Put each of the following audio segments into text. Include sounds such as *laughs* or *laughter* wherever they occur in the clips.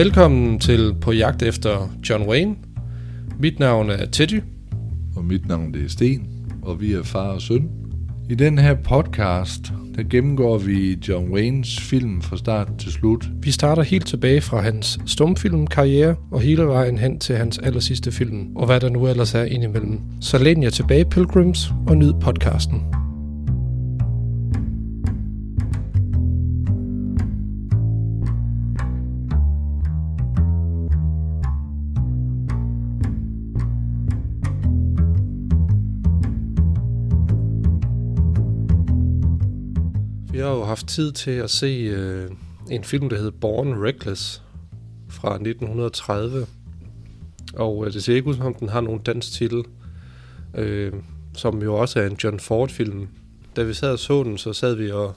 Velkommen til På jagt efter John Wayne. Mit navn er Teddy. Og mit navn det er Sten, og vi er far og søn. I den her podcast, der gennemgår vi John Waynes film fra start til slut. Vi starter helt tilbage fra hans stumfilmkarriere og hele vejen hen til hans aller sidste film, og hvad der nu ellers er indimellem. Så læn jer tilbage, Pilgrims, og nyd podcasten. Vi har jo haft tid til at se øh, en film, der hedder Born Reckless fra 1930. Og øh, det ser ikke ud som om den har nogen dansk titel, øh, som jo også er en John Ford-film. Da vi sad og så den, så sad vi og,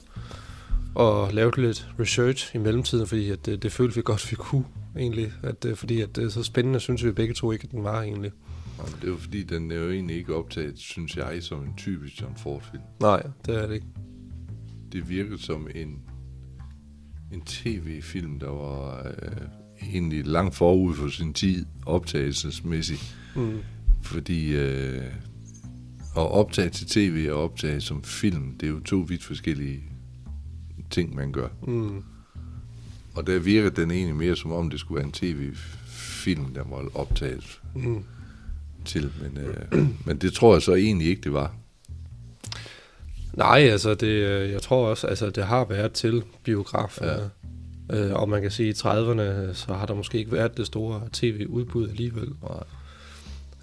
og lavede lidt research i mellemtiden, fordi at det, det følte vi godt, vi kunne egentlig. At, øh, fordi at det er så spændende, synes vi begge to ikke, at den var egentlig. Og det er jo fordi, den er jo egentlig ikke optaget, synes jeg, som en typisk John Ford-film. Nej, det er det ikke. Det virkede som en, en tv-film, der var øh, egentlig langt forud for sin tid, optagelsesmæssigt. Mm. Fordi øh, at optage til tv og optage som film, det er jo to vidt forskellige ting, man gør. Mm. Og der virker den egentlig mere som om, det skulle være en tv-film, der var optaget Mm. til. Men, øh, men det tror jeg så egentlig ikke, det var. Nej, altså det, øh, jeg tror også, altså det har været til biografen. Ja. Ja. Øh, og man kan sige, at i 30'erne, så har der måske ikke været det store tv-udbud alligevel. Nej.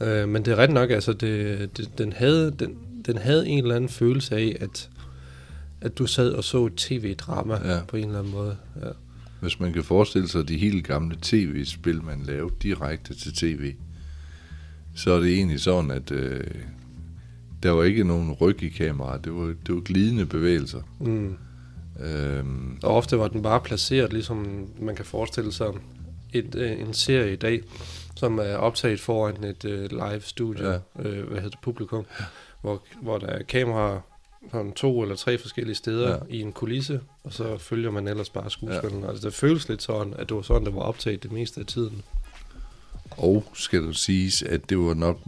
Øh, men det er ret nok, altså det, det, den, havde, den, den havde en eller anden følelse af, at, at du sad og så et tv-drama ja. på en eller anden måde. Ja. Hvis man kan forestille sig de helt gamle tv-spil, man lavede direkte til tv, så er det egentlig sådan, at øh, der var ikke nogen ryg i kameraet. Det var, det var glidende bevægelser. Mm. Øhm, Og ofte var den bare placeret, ligesom man kan forestille sig et, øh, en serie i dag, som er optaget foran et øh, live studie, Ja. ja. øh, hvad hedder det, publikum, hvor, hvor der er kameraer sådan to eller tre forskellige steder Ja. ja. i en kulisse, og så følger man ellers bare skuespillerne. Ja. Altså det føles lidt sådan, at det var sådan, det var optaget det meste af tiden. Og skal du siges, at det var nok,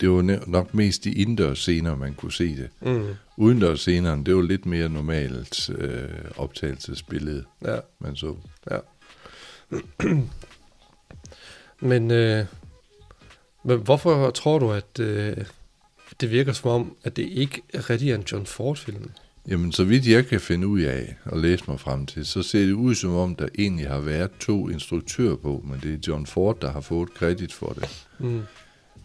det var nok mest de indendørs scener, man kunne se det. Mm. Udendørs scenerne, det var lidt mere normalt øh, optagelsesbillede, Ja. man så. Ja. men, øh, men hvorfor tror du, at øh, det virker som om, at det ikke er rigtig en John Ford-film? Jamen, så vidt jeg kan finde ud af og læse mig frem til, så ser det ud som om, der egentlig har været to instruktører på, men det er John Ford, der har fået kredit for det. Mm.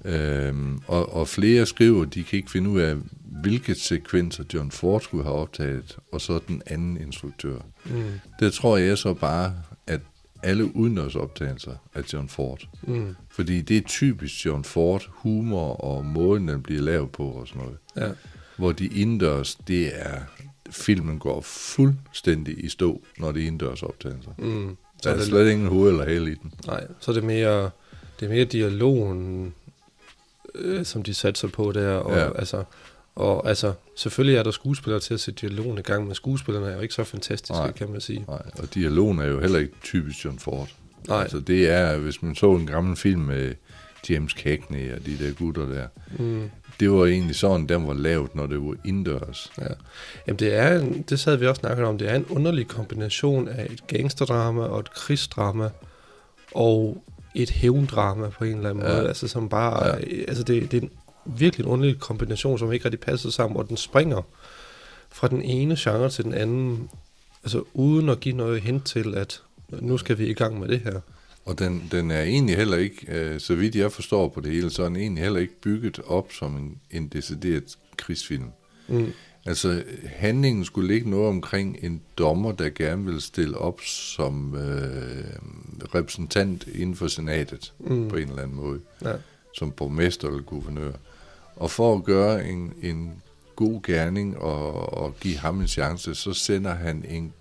Øhm, og, og flere skriver, de kan ikke finde ud af, hvilke sekvenser John Ford skulle have optaget, og så den anden instruktør. Mm. Det tror jeg så bare, at alle udendørsoptagelser af John Ford. Mm. Fordi det er typisk John Ford, humor og måden, den bliver lavet på og sådan noget. Ja. Hvor de indendørs, det er, filmen går fuldstændig i stå, når det er indendørs optagelser. Mm. Der Så er er det, slet ingen hoved eller hale i den. nej, så er det mere, det er mere dialogen, øh, som de satser på der. Og, Ja. altså, og altså, selvfølgelig er der skuespillere til at sætte dialogen i gang, men skuespillerne er jo ikke så fantastiske, nej. kan man sige. Nej, og dialogen er jo heller ikke typisk John Ford. Nej. Altså det er, hvis man så en gammel film med James Cagney og de der gutter der, Mm. det var egentlig sådan, den var lavet, når det var indendørs. Ja. Jamen det er, en, det sad vi også snakket om, det er en underlig kombination af et gangsterdrama og et krigsdrama og et hævndrama på en eller anden Ja. måde. Altså som bare, Ja. altså det, det er en virkelig en underlig kombination, som ikke rigtig passer sammen, og den springer fra den ene genre til den anden, altså uden at give noget hint til, at nu skal vi i gang med det her. Og den, den er egentlig heller ikke, øh, så vidt jeg forstår på det hele, så er den egentlig heller ikke bygget op som en, en decideret krigsfilm. Mm. Altså, handlingen skulle ligge noget omkring en dommer, der gerne vil stille op som øh, repræsentant inden for senatet, Mm. på en eller anden måde, Ja. som borgmester eller guvernør. Og for at gøre en, en god gerning og, og give ham en chance, så sender han en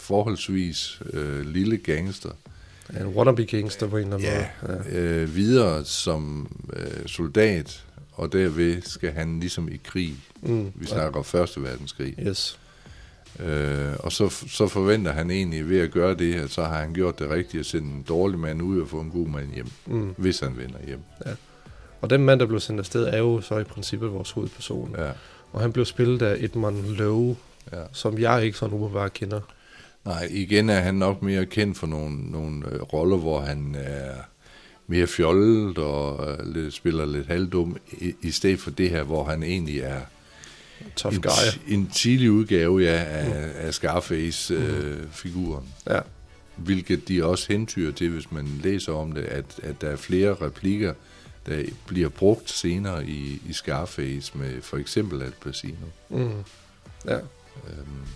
forholdsvis øh, lille gangster En wannabe gangster på en eller anden ja, måde. Ja. øh, videre som øh, soldat, og derved skal han ligesom i krig. Mm. Vi snakker om Første Verdenskrig. Yes. Øh, og så, så forventer han egentlig ved at gøre det, at så har han gjort det rigtigt at sende en dårlig mand ud og få en god mand hjem, Mm. hvis han vender hjem. Og den mand, der blev sendt afsted, er jo så i princippet vores hovedperson. Ja, Og han blev spillet af Edmund Lowe, ja. som jeg ikke sådan umiddelbart kender. Nej, igen er han nok mere kendt for nogle, nogle øh, roller, hvor han er mere fjollet og øh, lidt, spiller lidt halvdum, i, i stedet for det her, hvor han egentlig er Tough en, guy. en tidlig udgave ja, af, af Scarface-figuren. Ja, hvilket de også hentyder til, hvis man læser om det, at, at der er flere replikker, der bliver brugt senere i, i Scarface med for eksempel Al Pacino. mm. ja. Øhm,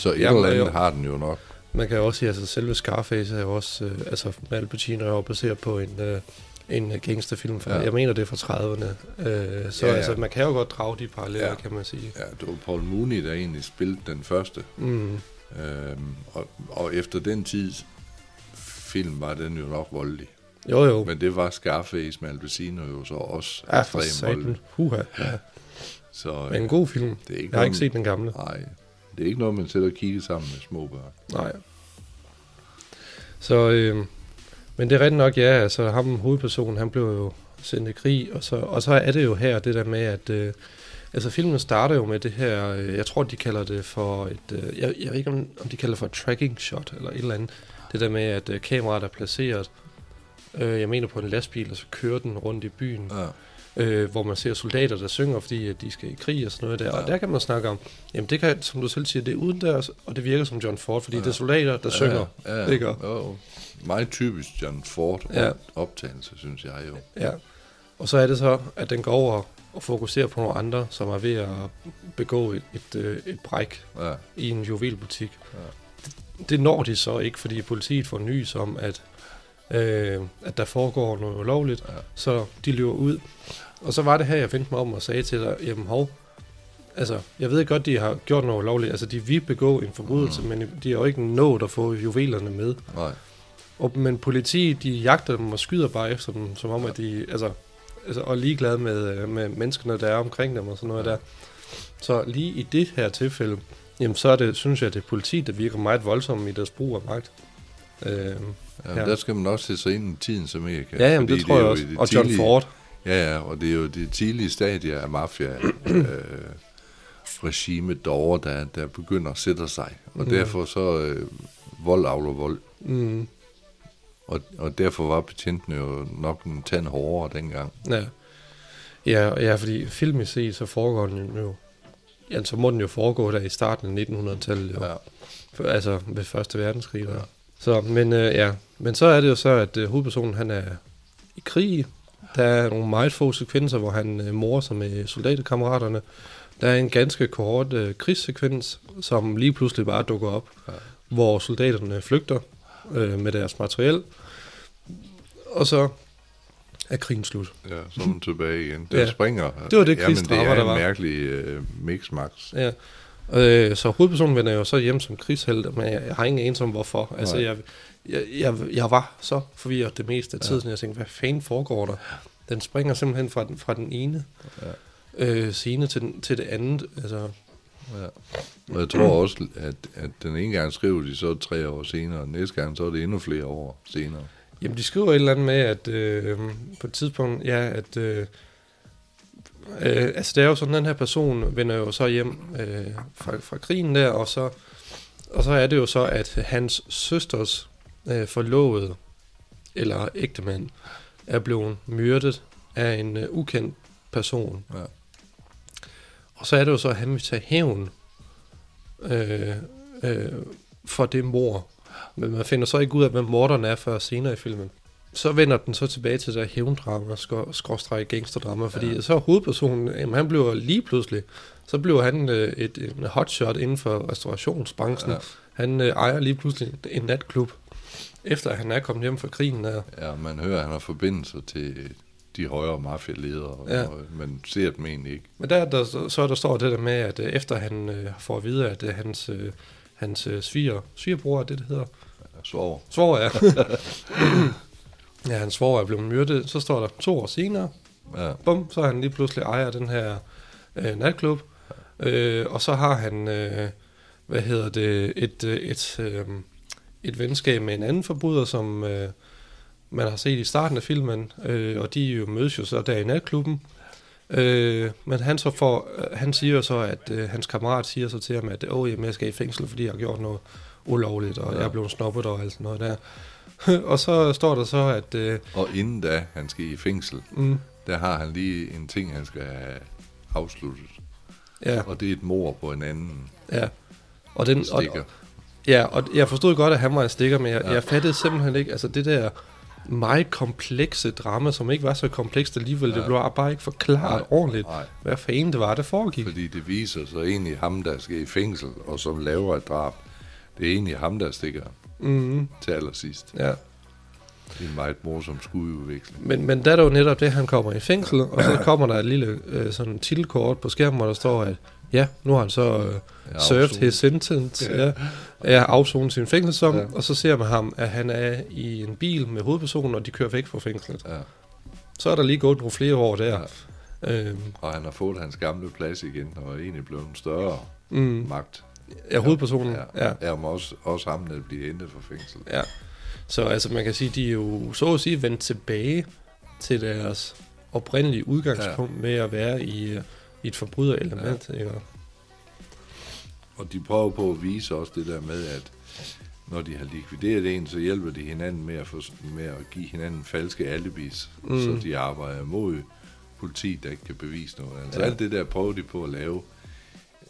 så et Jamen, eller andet jo. har den jo nok. Man kan jo også sige, at altså, selve Scarface er jo også, øh, altså Al Pacino er jo baseret på en, øh, en øh, gangsterfilm fra, Ja. jeg mener det er fra 30'erne. Øh, så Ja, ja, altså, man kan jo godt drage de paralleller, Ja. kan man sige. Ja, det var Paul Mooney, der egentlig spillede den første. Mm. Øhm, og, og efter den tids film var den jo nok voldelig. Jo, jo. Men det var Scarface med Al Pacino jo så også ja, ekstremt voldelig. Huha. Ja. *laughs* Så Men en god film. det er ikke Jeg har ikke set den gamle. Nej, det er ikke noget, man sætter og kigger sammen med små børn. Nej. Så, øh, men det er rigtigt nok, ja, altså ham hovedpersonen, han blev jo sendt i krig, og så, og så er det jo her, det der med, at øh, altså filmen starter jo med det her, øh, jeg tror, de kalder det for et, øh, jeg, jeg ved ikke, om, om de kalder det for et tracking shot, eller et eller andet, det der med, at øh, kameraet er placeret, øh, jeg mener på en lastbil, og så kører den rundt i byen, Ja. Øh, hvor man ser soldater, der synger, fordi at de skal i krig og sådan noget der. Ja. Og der kan man snakke om, jamen det kan, som du selv siger, det er uden der, og det virker som John Ford, fordi Ja. det er soldater, der ja. synger. Ja, ja. Ikke? Jo. Meget typisk John Ford Ja. ja. optagelse, synes jeg jo. Ja. Og så er det så, at den går over og fokuserer på nogle andre, som er ved at begå et, et, øh, et bræk Ja, i en juvelbutik. Ja. Det, det når de så ikke, fordi politiet får nys om, at, øh, at der foregår noget ulovligt, Ja. så de løber ud. Og så var det her, jeg vendte mig om og sagde til dig, jamen hov, altså, jeg ved godt, de har gjort noget ulovligt, altså de vil begå en forbrydelse, Mm. men de har jo ikke nået at få juvelerne med. nej. Og, men politiet, de jagter dem og skyder bare efter dem, som om, at de, altså, altså og ligeglade med, med menneskerne, der er omkring dem og sådan noget Ja. ja. der. Så lige i det her tilfælde, jamen så er det, synes jeg, at det er politiet, der virker meget voldsomme i deres brug af magt. Øh, Ja, Ja. Der skal man også se sig ind i tidens Amerika. ja, jamen, det tror er jeg også. det Og John Ford. Ja, ja, og det er jo det tidlige stadie af mafia øh, derovre, der, der begynder at sætte sig. Og Mm. derfor så øh, vold avler vold. Mm, Og, og derfor var betjentene jo nok en tand hårdere dengang. ja. Ja, ja, fordi filmisk set, så foregår den jo, ja, så må den jo foregå der i starten af 1900-tallet, jo. Ja. For, altså ved Første Verdenskrig. Der. Ja. Så, men øh, ja, men så er det jo så, at øh, hovedpersonen han er i krig. Der er nogle meget få sekvenser, hvor han øh, morer sig med soldaterkammeraterne. Der er en ganske kort øh, krigssekvens, som lige pludselig bare dukker op, Ja. hvor soldaterne flygter øh, med deres materiel. Og så er krigen slut. Ja, så er man tilbage igen. Den Ja. springer. Det var det Jamen, det krigsdrama, er der en mærkelig øh, mix-max. Ja. Øh, så hovedpersonen vender jo så hjem som krigshelt, men jeg, jeg har ingen anelse om hvorfor. Altså, jeg, jeg, jeg, jeg var så forvirret det meste af tiden, ja. jeg tænkte, hvad fanden foregår der? Den springer simpelthen fra den, fra den ene Ja. øh, scene til, den, til det andet. Altså, Ja. Og jeg tror også, at, at den ene gang skriver de så tre år senere, og næste gang så er det endnu flere år senere. jamen, de skriver et eller andet med, at øh, på et tidspunkt, ja, at... Øh, øh, altså, det er jo sådan, den her person vender jo så hjem øh, fra, fra krigen der, og så, og så er det jo så, at hans søsters øh, forlovede, eller ægtemand, er blevet myrdet af en øh, ukendt person. Ja. Og så er det jo så, at han vil tage hævn øh, øh, for det mor. Men man finder så ikke ud af, hvem morderen er før senere i filmen. Så vender den så tilbage til det her hævndrama, skråstreg gangsterdrama, fordi Ja. så er hovedpersonen, jamen han bliver lige pludselig, så bliver han øh, et, en hotshot inden for restaurationsbranchen. Ja. Han øh, ejer lige pludselig en natklub, efter han er kommet hjem fra krigen der. Ja, man hører, at han har forbindelser til de højere mafialedere, Ja. ja. og man ser dem egentlig ikke. Men der, der, så- så der står det der med, at øh, efter han øh, får at vide, at øh, hans, øh, hans øh, sviger, svigerbror er det, det hedder, Jeg sover. Svor er. *laughs* ja, hans svor er blevet myrdet. Så står der to år senere. Ja. Bum, så er han lige pludselig ejer den her øh, natklub. Øh, og så har han, øh, hvad hedder det, et, øh, et, øh, et venskab med en anden forbryder, som øh, man har set i starten af filmen, øh, og de jo mødes jo så der i natklubben. Øh, men han, så får, øh, han siger jo så, at øh, hans kammerat siger så til ham, at Åh, jamen, jeg skal i fængsel, fordi jeg har gjort noget ulovligt, og ja. jeg er blevet snobbet og alt sådan noget der. *laughs* og så står der så, at... Øh, Og inden da han skal i fængsel, mm, der har han lige en ting, han skal have afsluttet. ja, Og det er et mor på en anden ja. Og, den, og. Ja, og jeg forstod godt, at han var en stikker, men jeg, Ja. ja. jeg fattede simpelthen ikke, altså det der meget komplekse drama, som ikke var så komplekst alligevel, ja. Ja. det blev bare ikke forklaret Nej, ordentligt, Nej, hvad fanden det var, der foregik. fordi det viser sig egentlig ham, der skal i fængsel, og som laver et drab. Det er egentlig ham, der stikker Mm, til allersidst. ja. Det er en meget morsom skududveksling. Men, men der er det jo netop det, han kommer i fængsel, og så kommer der et lille øh, sådan titelkort på skærmen, hvor der står, at ja, nu har han så øh, Ja, served afsonet. his sentence, ja, er afsonet sin fængselssom, Ja. ja. og så ser man ham, at han er i en bil med hovedpersonen, og de kører væk fra fængslet. Ja. Så er der lige gået nogle flere år der. Ja. Ja. Øhm, Og han har fået hans gamle plads igen, og er egentlig blevet en større mm, magt. ja, hovedpersonen, Ja, ja. ja. men også, også ham, der bliver hentet fra fængsel. ja. Så altså, man kan sige, de er jo så at sige vendt tilbage til deres oprindelige udgangspunkt ja. med at være i, øh, i et forbryderelement. Ja. Ikke? Og de prøver på at vise også det der med, at når de har likvideret en, så hjælper de hinanden med at, få, med at give hinanden falske alibis, mm. Så de arbejder mod politi, der ikke kan bevise noget. Altså Ja. ja. alt det der prøver de på at lave.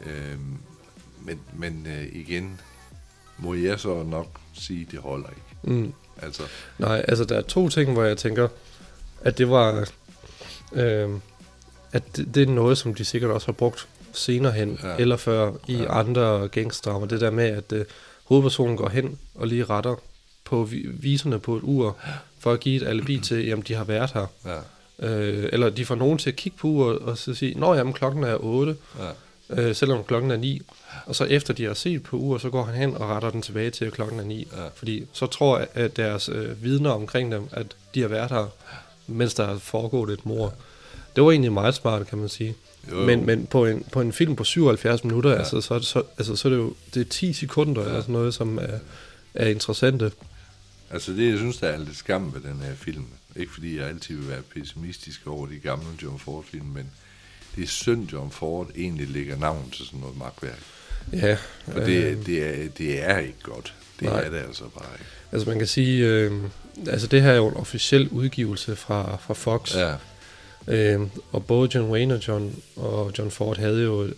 Øhm, men men øh, igen, må jeg så nok sige, det holder ikke. Mm. Altså, Nej, altså der er to ting, hvor jeg tænker, at det var, øh, at det, det er noget, som de sikkert også har brugt senere hen, Ja. ja. eller før i Ja. ja. andre gangsterdramer. Det der med, at øh, hovedpersonen går hen og lige retter på vi- viserne på et ur, for at give et alibi *clears throat* til, jamen de har været her. ja, Øh, eller de får nogen til at kigge på uret og så sige, nå jamen klokken er 8, ja, øh, selvom klokken er 9. Og så efter de har set på uret, så går han hen og retter den tilbage til, klokken er 9. Ja. Fordi så tror jeg, at deres øh, vidner omkring dem, at de har været her, mens der er foregået et mor. Det var egentlig meget smart, kan man sige. Jo, jo. Men, men på, en, på en film på 77 minutter, Ja. altså, så, så, altså, så er det jo det er 10 sekunder, ja. eller sådan noget, som er, er interessante. Altså det, jeg synes, der er lidt skam ved den her film. Ikke fordi jeg altid vil være pessimistisk over de gamle John Ford-film, men det er synd, John Ford egentlig lægger navn til sådan noget magtværk. Ja, For det, det, er, det er ikke godt. Det Nej. er det altså bare ikke. altså man kan sige, øh, altså det her er jo en officiel udgivelse fra, fra Fox. Ja, Øh, og både John Wayne og John, og John Ford havde jo et,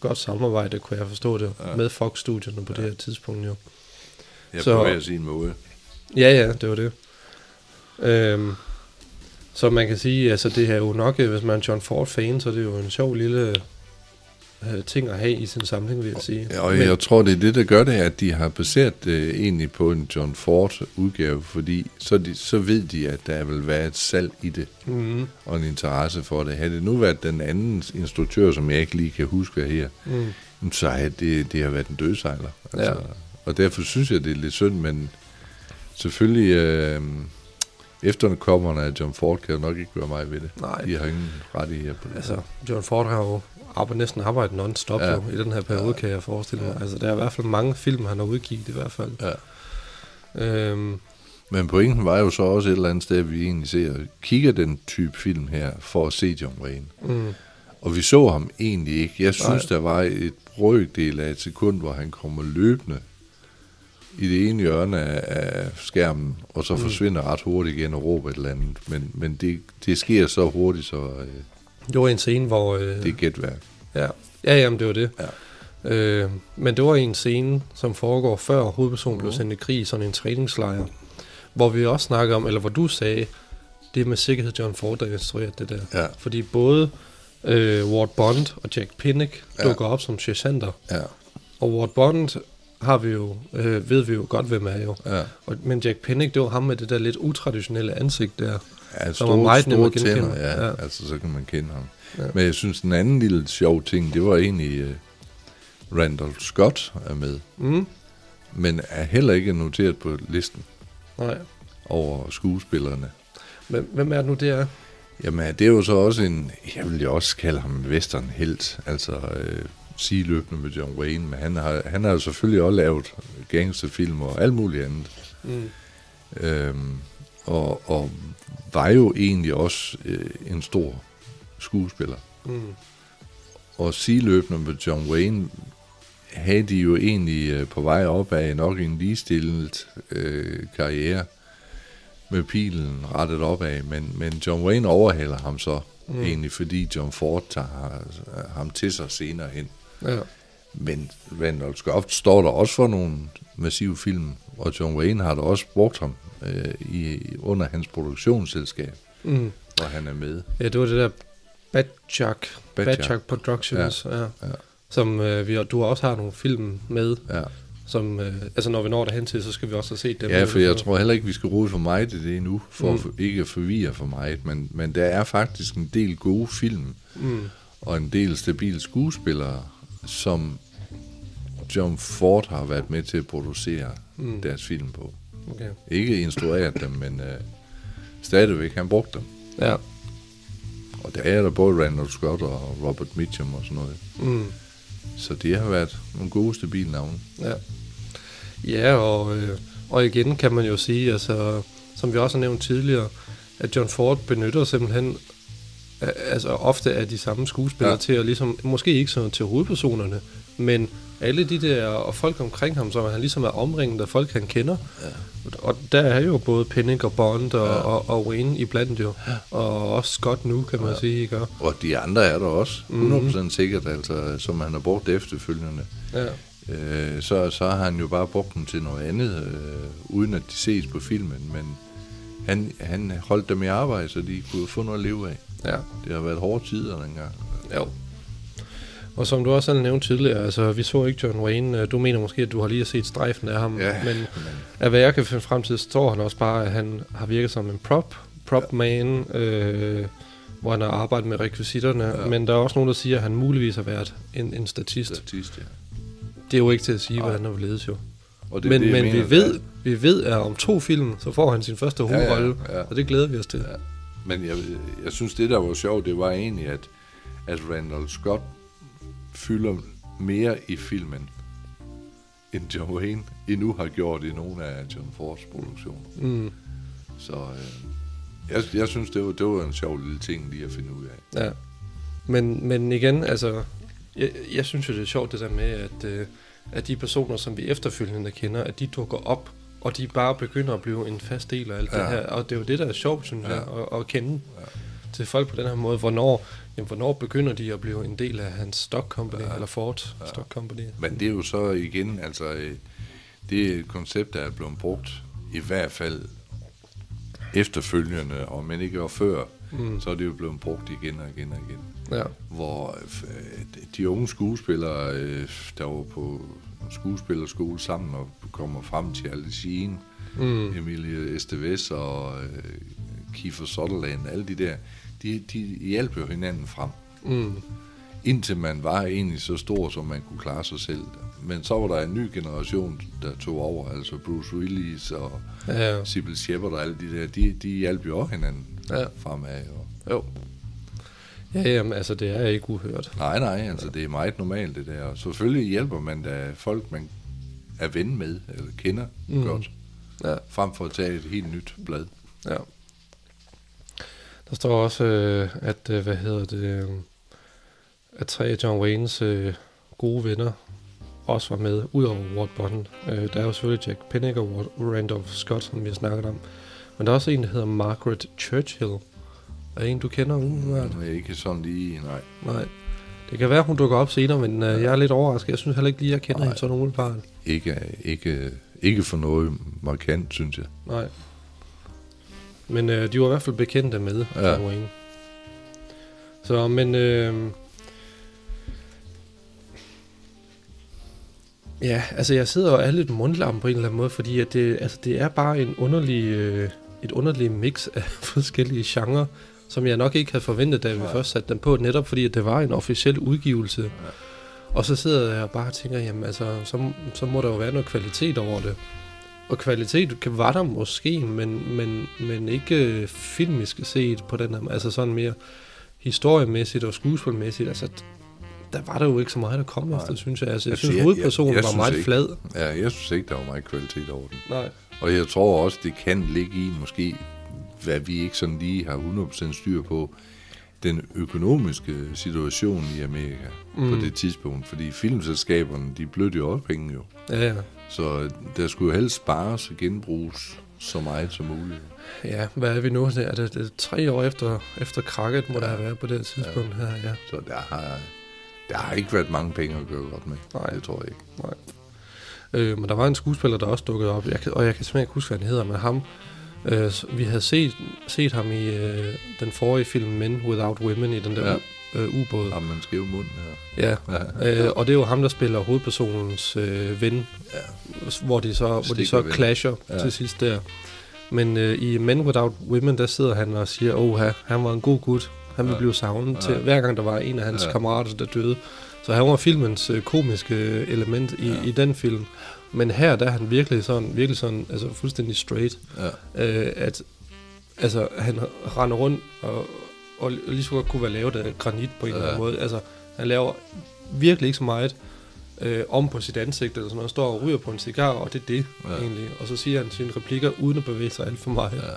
godt samarbejde, kunne jeg forstå det, Ja. med Fox-studierne på Ja. det her tidspunkt jo. jeg Så- på hver sin måde. Ja, ja, det var det. Øhm, så man kan sige, altså det er jo nok, øh, hvis man er John Ford-fan, så er det jo en sjov lille øh, ting at have i sin samling, vil jeg sige. Ja, og jeg tror, det er det, der gør det, at de har baseret det egentlig på en John Ford-udgave, fordi så, de, så ved de, at der vil være et salg i det, Mm, og en interesse for det. Havde det nu været den anden instruktør, som jeg ikke lige kan huske, her, mm, så har det, det har været en dødsejler. Altså, Ja. Og derfor synes jeg, det er lidt synd, men selvfølgelig øh, efterkommerne af John Ford kan jo nok ikke gøre mig ved det. nej, De har ingen rettigheder på det. altså John Ford har jo arbejdet, næsten arbejdet non-stop Ja. ja. i den her periode, Ja. kan jeg forestille mig. Ja. Altså der er i hvert fald mange film, han har udgivet i hvert fald. Ja. Øhm, Men pointen var jo så også et eller andet sted, at vi egentlig ser, kigger den type film her for at se John Wayne. mm, Og vi så ham egentlig ikke. Jeg synes, Nej. der var et brøkdel af et sekund, hvor han kommer løbende i det ene hjørne af, af skærmen, og så Mm. forsvinder ret hurtigt igen og råber et eller andet. Men, men det, det sker så hurtigt, så øh, det var en scene, hvor... Øh, det er gætværk. Ja, ja jamen, det var det. Ja. Øh, men det var en scene, som foregår før hovedpersonen blev Mhm. sendt i krig, sådan en træningslejr, hvor vi også snakker om, eller hvor du sagde, det med sikkerhed John Ford, der instruerede det der. Ja. Fordi både øh, Ward Bond og Jack Pinnock ja. dukker op som sergeanter, Ja, og Ward Bond har vi jo, øh, ved vi jo godt, hvem er jo. ja. Og, men Jack Pinnock, det var ham med det der lidt utraditionelle ansigt der. Ja var store, meget nem store tænder, ja, ja. Altså, så kan man kende ham. Ja. Men jeg synes, den anden lille sjov ting, det var egentlig uh, Randall Scott er med, Mm, men er heller ikke noteret på listen nej. over skuespillerne. Men hvem er det nu, det er? Jamen, det er jo så også en, jeg vil jo også kalde ham en western helt, altså øh, sideløbende med John Wayne, men han har, han har jo selvfølgelig også lavet gangsterfilm og alt muligt andet. Mm. Øhm, og, og var jo egentlig også øh, en stor skuespiller. Mm. Og sideløbende med John Wayne havde de jo egentlig øh, på vej op af nok en ligestillet øh, karriere med pilen rettet opad, men, men John Wayne overhaler ham så Mm. mm. egentlig, fordi John Ford tager øh, ham til sig senere hen. Ja. Men Randall Scott står der også for nogle massive film, og John Wayne har da også brugt ham øh, i, under hans produktionsselskab, Mm. hvor han er med. Ja, det var det der Badchuck. Badchuck Productions, ja. ja. ja. Som øh, vi, du også har nogle film med, Ja. som, øh, altså når vi når derhen til, så skal vi også have set dem. Ja, for jeg tror heller ikke, vi skal rode for meget i det endnu, for Mm. mm. ikke at forvirre for meget, men, men der er faktisk en del gode film, Mm. og en del stabile skuespillere, som John Ford har været med til at producere Mm. deres film på. Okay. Ikke instrueret dem, men øh, stadigvæk han brugte dem. Ja. Og der er der både Randall Scott og Robert Mitchum og sådan noget. Mm. Så det har været nogle gode, stabile navne. Ja, ja og, øh, og igen kan man jo sige, altså, som vi også har nævnt tidligere, at John Ford benytter simpelthen altså ofte af de samme skuespillere ja. Til at ligesom, måske ikke sådan til hovedpersonerne, men alle de der, og folk omkring ham, som han ligesom er omringet af folk, han kender. Ja. Og der er jo både Pennick og Bond og, ja. Og, og Wayne iblandt jo. Ja. Og også Scott nu, kan man ja. Sige, ikke? Og de andre er der også, 100% Mhm. mm-hmm. sikkert, altså, som han har brugt efterfølgende. Ja. Øh, så, så har han jo bare brugt dem til noget andet, øh, uden at de ses på filmen, men han, han holdt dem i arbejde, så de kunne få noget at leve af. Ja. Det har været hårde tider dengang. Jo. Og som du også selv nævnte tidligere, altså vi så ikke John Wayne. Du mener måske, at du har lige set strejfen af ham, Ja, men men af hvad jeg kan finde frem til, så står han også bare, at han har virket som en prop, prop ja. man, øh, hvor han har arbejdet med rekvisitterne. Ja. Ja. Men der er også nogen, der siger, at han muligvis har været en, en statist. statist, ja. Det er jo ikke til at sige, Nej. hvordan han vil ledes jo. Og Det, men det, men mener, vi, ved, vi ved, at om to film, så får han sin første Ja, ja, hovedrolle, ja. og det glæder vi os til. Ja. Men jeg, jeg synes, det der var sjovt, det var egentlig, at, at Randall Scott fylder mere i filmen, end John Wayne endnu har gjort i nogle af John Fords produktioner. Mm, Så øh, jeg, jeg synes, det var, det var en sjov lille ting lige at finde ud af. ja. Men, men igen, altså, jeg, jeg synes jo, det er sjovt det der med, at, øh, at de personer, som vi efterfølgende kender, at de dukker op, og de bare begynder at blive en fast del af alt ja. det her. Og det er jo det, der er sjovt, synes ja. Jeg, at, at kende ja. Til folk på den her måde. Hvornår, jamen, hvornår begynder de at blive en del af hans stock company, ja. Eller Ford ja. Stock company? Men det er jo så igen, altså, øh, det er et koncept, der er blevet brugt, i hvert fald efterfølgende, og men ikke og før, Mm. så er det jo blevet brugt igen og igen og igen. Ja. hvor øh, de unge skuespillere, øh, der var på skuespillerskole sammen og kommer frem til Charlie Sheen, Mm. Emilie Estevez og øh, Kiefer Sutherland, alle de der, de, de hjalp jo hinanden frem. Mm. Indtil man var egentlig så stor, som man kunne klare sig selv. Men så var der en ny generation, der tog over, altså Bruce Willis og Ja, ja. Sybil Shepard og alle de der, de, de hjalp jo også hinanden Ja. fremad. Og, Jo. Ja, jamen, altså, det er ikke uhørt. Nej, nej, altså det er meget normalt det der. Og selvfølgelig hjælper man da folk, man er ven med, eller kender Mm. godt, Ja. frem for at tage et helt nyt blad. Ja. Der står også, øh, at, øh, hvad hedder det, øh, at tre af John Waynes øh, gode venner også var med, udover Ward Bond. Øh, der er jo selvfølgelig Jack Pennick og Randolph Scott, som vi har snakket om. Men der er også en, der hedder Margaret Churchill. Er en, du kender umiddelbart? Det er ikke sådan lige, nej. Nej. Det kan være, hun dukker op senere, men øh, jeg er lidt overrasket. Jeg synes heller ikke lige, jeg kender Nej. hende sådan umiddelbart. Ikke, ikke, ikke for noget markant, synes jeg. Nej. Men øh, de var i hvert fald bekendte med Ja. Wayne. Så, men... Øh, ja, altså jeg sidder og er lidt mundlam på en eller anden måde, fordi at det, altså, det er bare en underlig, øh, et underligt mix af *laughs* forskellige genrer, som jeg nok ikke havde forventet, da vi Nej. først satte den på, netop fordi at det var en officiel udgivelse. Og så sidder jeg og bare og tænker, jamen altså, så, så må der jo være noget kvalitet over det. Og kvalitet kan, var der måske, men, men, men ikke øh, filmisk set på den her, altså sådan mere historiemæssigt og skuespilmæssigt. Altså, der var der jo ikke så meget, der kom Nej. efter, synes jeg. Altså, jeg Altså, synes, jeg- hovedpersonen jeg- jeg var synes meget ikke- flad. Ja, jeg synes ikke, der var meget kvalitet over den. Nej. Og jeg tror også, det kan ligge i måske, hvad vi ikke sådan lige har 100% styr på, den økonomiske situation i Amerika mm. På det tidspunkt. Fordi filmselskaberne, de blødte jo også penge jo. Ja, ja. Så der skulle jo helst spares og genbruges så meget som muligt. Ja, hvad er vi nu? Er det, det er tre år efter, efter krakket, må ja. der have været på det tidspunkt her, ja. Så der har, der har ikke været mange penge at gøre godt med. Nej. Det tror jeg ikke. Nej. Øh, men der var en skuespiller, der også dukkede op, jeg kan, og jeg kan simpelthen ikke huske, hvad han hedder, men ham, øh, vi havde set, set ham i øh, den forrige film Men Without Women, i den der Ja. ja. øh, ubåd. Har man skæv mund her? Ja, Ja. øh, og det er jo ham, der spiller hovedpersonens øh, ven, Ja. hvor de så, hvor de så clasher Ja. ja. til sidst der. Men øh, i Men Without Women, der sidder han og siger, åh, han var en god gut. Han vil Ja. ja. blive savnet Ja. til, hver gang der var en af hans Ja. ja. kammerater, der døde. Så han var filmens øh, komiske element i, Ja. i den film. Men her, der er han virkelig sådan, virkelig sådan, altså fuldstændig straight. Ja. Øh, at altså, han render rundt og, og lige så godt kunne være lavet af granit på en eller Ja. anden måde. Altså, han laver virkelig ikke så meget øh, om på sit ansigt, eller sådan noget. Han står og ryger på en cigar, og det er det ja. egentlig. Og så siger han sine replikker, uden at bevæge sig alt for meget. Ja.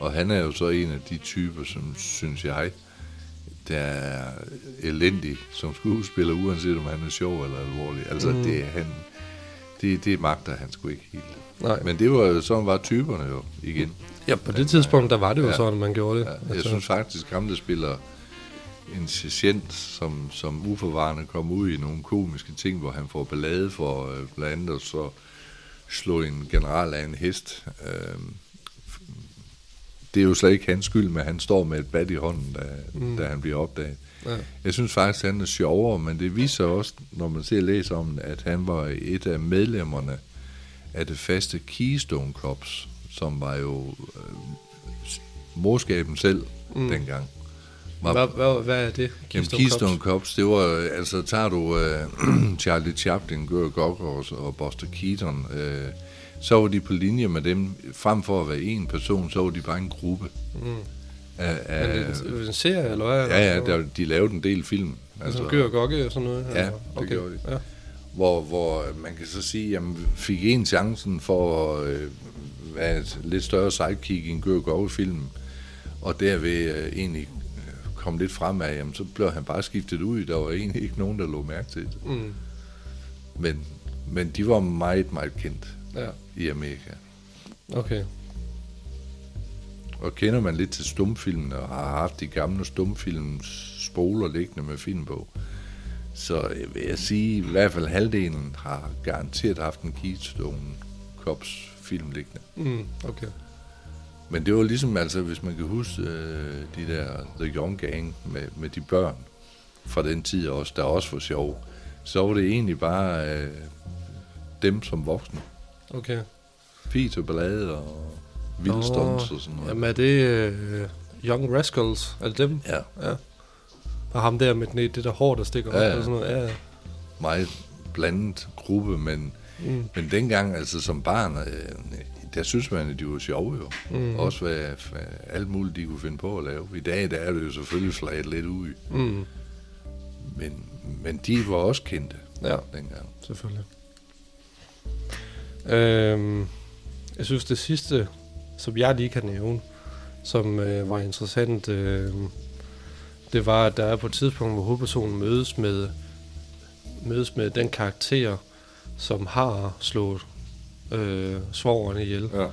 Og han er jo så en af de typer, som synes jeg, der er elendig som skuespiller, uanset om han er sjov eller alvorlig. Altså, mm. Det er han... Det, det magter han sgu ikke helt. Nej. Men det var jo sådan var typerne jo igen. Ja, på det tidspunkt, der var det jo Ja. sådan, man gjorde det. Ja, jeg synes faktisk, ham der spiller en sergeant, som, som uforvarende kommer ud i nogle komiske ting, hvor han får ballade for øh, blandt andet at så slå en general af en hest. Øh, det er jo slet ikke hans skyld, men han står med et bat i hånden, da, mm. Da han bliver opdaget. ja. Jeg synes faktisk, at han er sjovere, men det viser også, når man ser læser om at han var et af medlemmerne af det faste Keystone Cops, som var jo øh, morskaben selv mm. Dengang. Var, Hvad, hvad, hvad er det? Jamen, Keystone Cops, det var, øh, altså tager du uh, *clears throat* Charlie Chaplin, Gary Gogger og, Buster Keaton, uh, så var de på linje med dem, frem for at være en person, så var de bare en gruppe. Mm. Af, Er af, det en, en serie, eller hvad? ja, ja, der, de lavede en del film. Altså, Gør og Gokke og sådan noget? Ja, eller? det gjorde de. Ja. hvor, hvor man kan så sige, jamen fik en chancen for at øh, være et lidt større sidekick i en Gør Gove film, og derved øh, egentlig øh, kom lidt fremad, jamen så blev han bare skiftet ud. Der var egentlig ikke nogen, der lå mærke til det. Mm. Men, men de var meget, meget kendt ja, i Amerika. okay. Og kender man lidt til stumfilmen og har haft de gamle stumfilms spoler liggende med film på, så vil jeg sige, i hvert fald halvdelen har garanteret haft en Keystone Cops film liggende. Mm, okay. Men det var ligesom, altså, hvis man kan huske øh, de der The Young Gang med, med de børn fra den tid også, der også var sjov, så var det egentlig bare øh, dem som voksne. Okay. Fis og ballade og vildstunts og sådan noget. Jamen er det uh, Young Rascals? Er det dem? Ja, Ja. Og ham der med den, det der hår, der stikker Ja, op og sådan noget. Ja, ja. meget blandet gruppe, men, Mm. men dengang, altså som barn, øh, der synes man, at de var sjove jo. Mm. Også hvad, hvad alt muligt, de kunne finde på at lave. I dag, der er det jo selvfølgelig flaget lidt ud, Mm. men, men de var også kendte Ja, dengang. selvfølgelig. Øhm, jeg synes, det sidste, som jeg lige kan nævne, som øh, var interessant, øh, det var, at der er på et tidspunkt, hvor hovedpersonen mødes med, mødes med den karakter, som har slået øh, svogeren ihjel. Ja.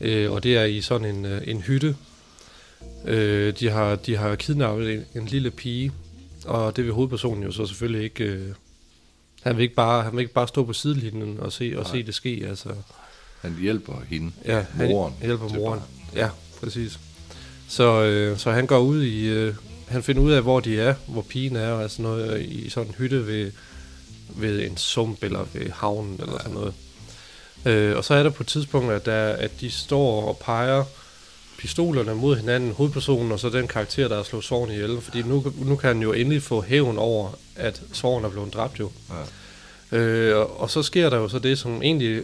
Øh, og det er i sådan en, øh, en hytte. Øh, de, har, de har kidnappet en, en lille pige, og det vil hovedpersonen jo så selvfølgelig ikke... Øh, han, vil ikke bare, han vil ikke bare stå på sidelinjen og se, og Nej. se det ske. Altså, Han hjælper hende, ja, han moren. hjælper til moren. barnet. Ja, præcis. Så, øh, så han går ud i... Øh, han finder ud af, hvor de er, hvor pigen er, altså noget i sådan en hytte ved, ved en sump eller ved havnen eller sådan noget. Øh, og så er der på et tidspunkt, at, der, at de står og peger pistolerne mod hinanden, hovedpersonen og så den karakter, der har slået Sorgen ihjel. Fordi nu, nu kan han jo endelig få hævn over, at Sorgen er blevet dræbt jo. Ja. Øh, og, og så sker der jo så det, som egentlig...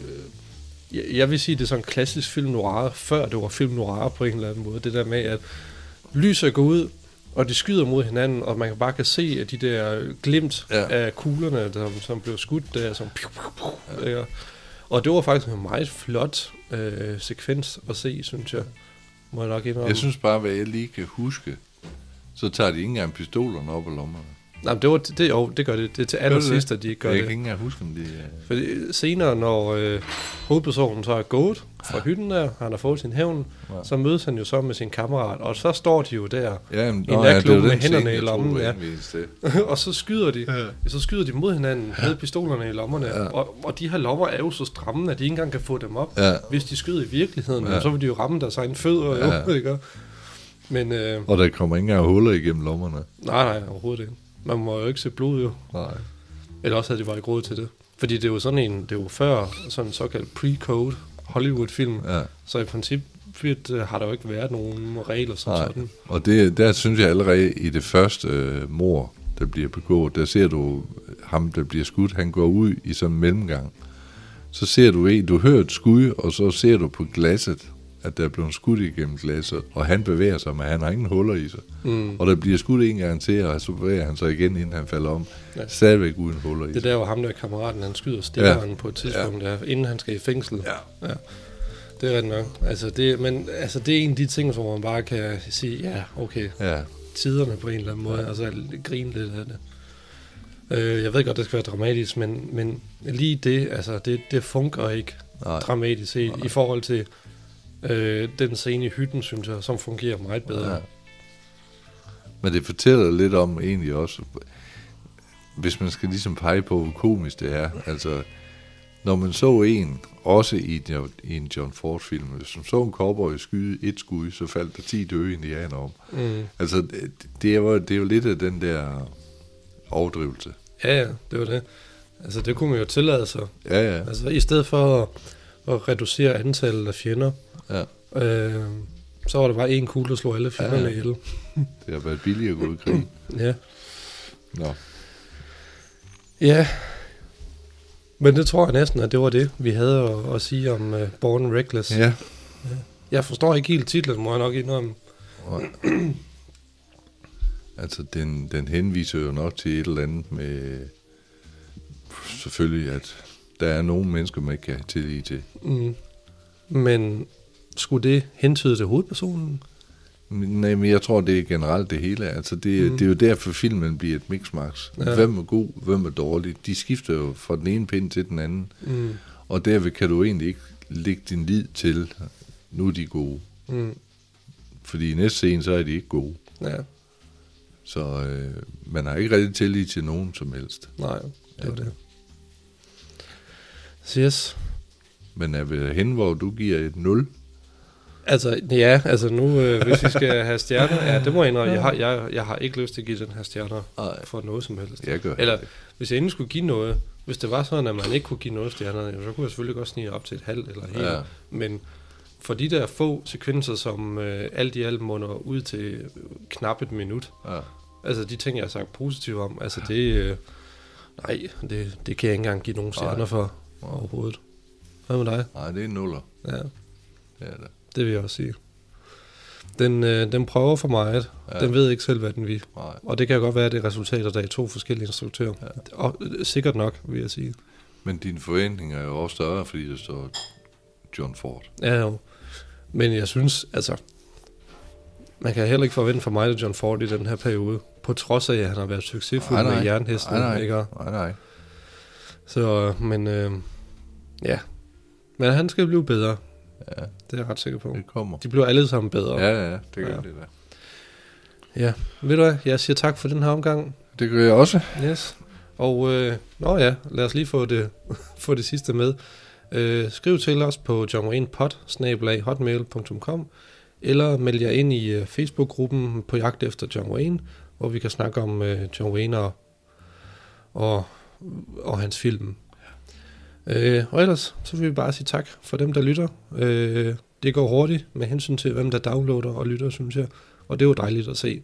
Jeg, jeg vil sige, det er sådan en klassisk film noir, før det var film noir på en eller anden måde. Det der med, at lyset går ud, og de skyder mod hinanden, og man kan bare kan se at de der glimt Ja. ja. af kuglerne, der, som blev skudt der, som piu, piu, piu, ja. Og det var faktisk en meget flot øh, sekvens at se, synes jeg. Må jeg nok indrømme. Jeg synes bare, hvad jeg lige kan huske, så tager de ikke engang pistolerne op af lommerne. Nej, det, var, det, jo, det gør det. Det er til allersidst, at de ikke gør jeg det. kan ikke engang huske, om de... øh, Fordi senere, når øh, hovedpersonen så er gået fra hytten der, han har fået sin hævn, Ja. så mødes han jo så med sin kammerat, og så står de jo der, Ja, men, I ja, natklubben var med hænderne i jeg lommen, ja. *laughs* og så skyder de, Ja. så skyder de mod hinanden med pistolerne i lommerne, Ja. og, og de her lommer er jo så stramme, at de ikke engang kan få dem op. Ja, Hvis de skyder i virkeligheden, Ja. ja. så vil de jo ramme deres egen fødder, Ja. jo, ikke? Men øh, og der kommer ikke engang huller igennem lommerne. nej, nej, overhovedet ikke. Man må jo ikke se blod, jo. Nej. Eller også havde de bare ikke råd til det. Fordi det er jo sådan en, det er jo før sådan en såkaldt pre-code Hollywood-film, Ja. så i princippet øh, har der jo ikke været nogen regler som Nej. sådan. Og det, der synes jeg allerede i det første øh, mor, der bliver begået, der ser du ham, der bliver skudt, han går ud i sådan en mellemgang. Så ser du en, du hører et skud, og så ser du på glasset, at der er blevet skudt igennem glasset, og han bevæger sig, men han har ingen huller i sig. Mm. Og der bliver skudt en gang til, og så bevæger han sig igen, inden han falder om. Ja. Stadigvæk uden huller i Det sig. der, hvor ham der kammeraten, han skyder stikkeren ja. på et tidspunkt, ja. der, inden han skal i fængsel. Ja. ja. Det er rigtigt nok. Altså det, men altså, det er en af de ting, hvor man bare kan sige, ja, okay, Ja, tiderne på en eller anden måde, ja. altså grine lidt af det. Øh, jeg ved godt, det skal være dramatisk, men, men lige det, altså det, det fungerer ikke nej. dramatisk set, i forhold til øh, den scene i hytten, synes jeg, som fungerer meget bedre. Ja. Men det fortæller lidt om egentlig også, hvis man skal ligesom pege på, hvor komisk det er. Altså, når man så en, også i, en- i en John Ford-film, hvis man så en cowboy skyde et skud, så faldt der 10 døde indianer om. Mm. Altså, det, det, er jo, det er jo lidt af den der overdrivelse. Ja, ja, det var det. Altså det kunne man jo tillade sig. Ja, ja. Altså i stedet for at, at reducere antallet af fjender, ja. øh, så var der bare en kugle, der slog alle fjenderne Ja, ja. ja. ihjel. *laughs* Det har været billigere at gå i krig. Ja. Nå. ja. Men det tror jeg næsten, at det var det, vi havde at, at sige om uh, Born Reckless. Ja. Jeg forstår ikke helt titlen, må jeg nok indrømme. Og, altså, den, den henviser jo nok til et eller andet med, selvfølgelig, at der er nogle mennesker, man ikke kan have tillid til. Mm. Men skulle det hentyde til hovedpersonen? Nej, men jeg tror, det er generelt det hele. Altså, det, mm. Det er jo derfor, filmen bliver et mixmax. Ja. Hvem er god, hvem er dårlig. De skifter jo fra den ene pind til den anden. Mm. Og derved kan du egentlig ikke lægge din lid til, nu er de gode. Mm. Fordi i næste scene, så er de ikke gode. Ja, Så øh, man har ikke rigtig tillid til nogen som helst. nej, det var Ja. det. Yes. Men er vi hen, hvor du giver et 0? Altså, ja, altså nu, øh, hvis vi skal have stjerner, ja, det må jeg indrømme, jeg har, jeg, jeg har ikke lyst til at give den her stjerner Nej. for noget som helst. Jeg gør Eller, hvis jeg endelig skulle give noget, hvis det var sådan, at man ikke kunne give noget stjerner, så kunne jeg selvfølgelig godt snige op til et halvt eller helt. Ja. Men for de der få sekvenser, som øh, alt i alt munder ud til knap et minut, Ja. altså de ting, jeg har sagt positivt om, altså det, øh, nej, det, det kan jeg ikke engang give nogen stjerner Nej. for overhovedet. Hvad med dig? Nej, det er nuller. Ja, Det er det. det vil jeg også sige. Den, øh, den prøver for meget. Ja. Den ved ikke selv, hvad den vil. Nej. Og det kan godt være, at det er resultater, der er i to forskellige instruktører. Ja. Og øh, sikkert nok, vil jeg sige. Men dine forventninger er jo også større, fordi der står John Ford. Ja, jo. Men jeg synes, altså... Man kan heller ikke forvente for mig, at John Ford i den her periode, på trods af, at han har været succesfuld Nej, nej. med jernhesten. Nej, nej. Ikke? Nej, nej. Så, men øh, ja. Men han skal blive bedre. Ja, Det er jeg ret sikker på. det kommer. De bliver alle sammen bedre. Ja, ja, det gør Ja. det da. ja. Ved du hvad, jeg siger tak for den her omgang. Det gør jeg også. Yes. Og, øh, nå ja, lad os lige få det, *laughs* få det sidste med. Øh, skriv til os på johnwaynepod, eller meld jer ind i øh, Facebook-gruppen på jagt efter John Wayne, hvor vi kan snakke om øh, John Wayne og, og, og hans film. Øh, og ellers, så vil vi bare sige tak for dem, der lytter. Øh, det går hurtigt med hensyn til, hvem der downloader og lytter, synes jeg. Og det er jo dejligt at se.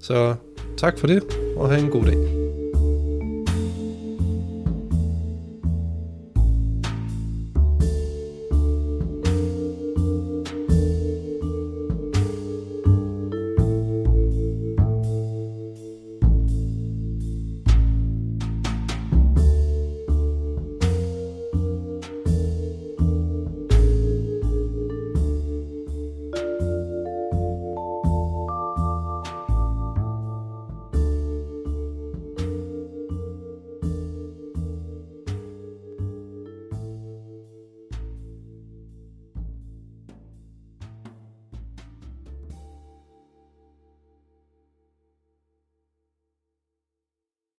Så tak for det, og have en god dag.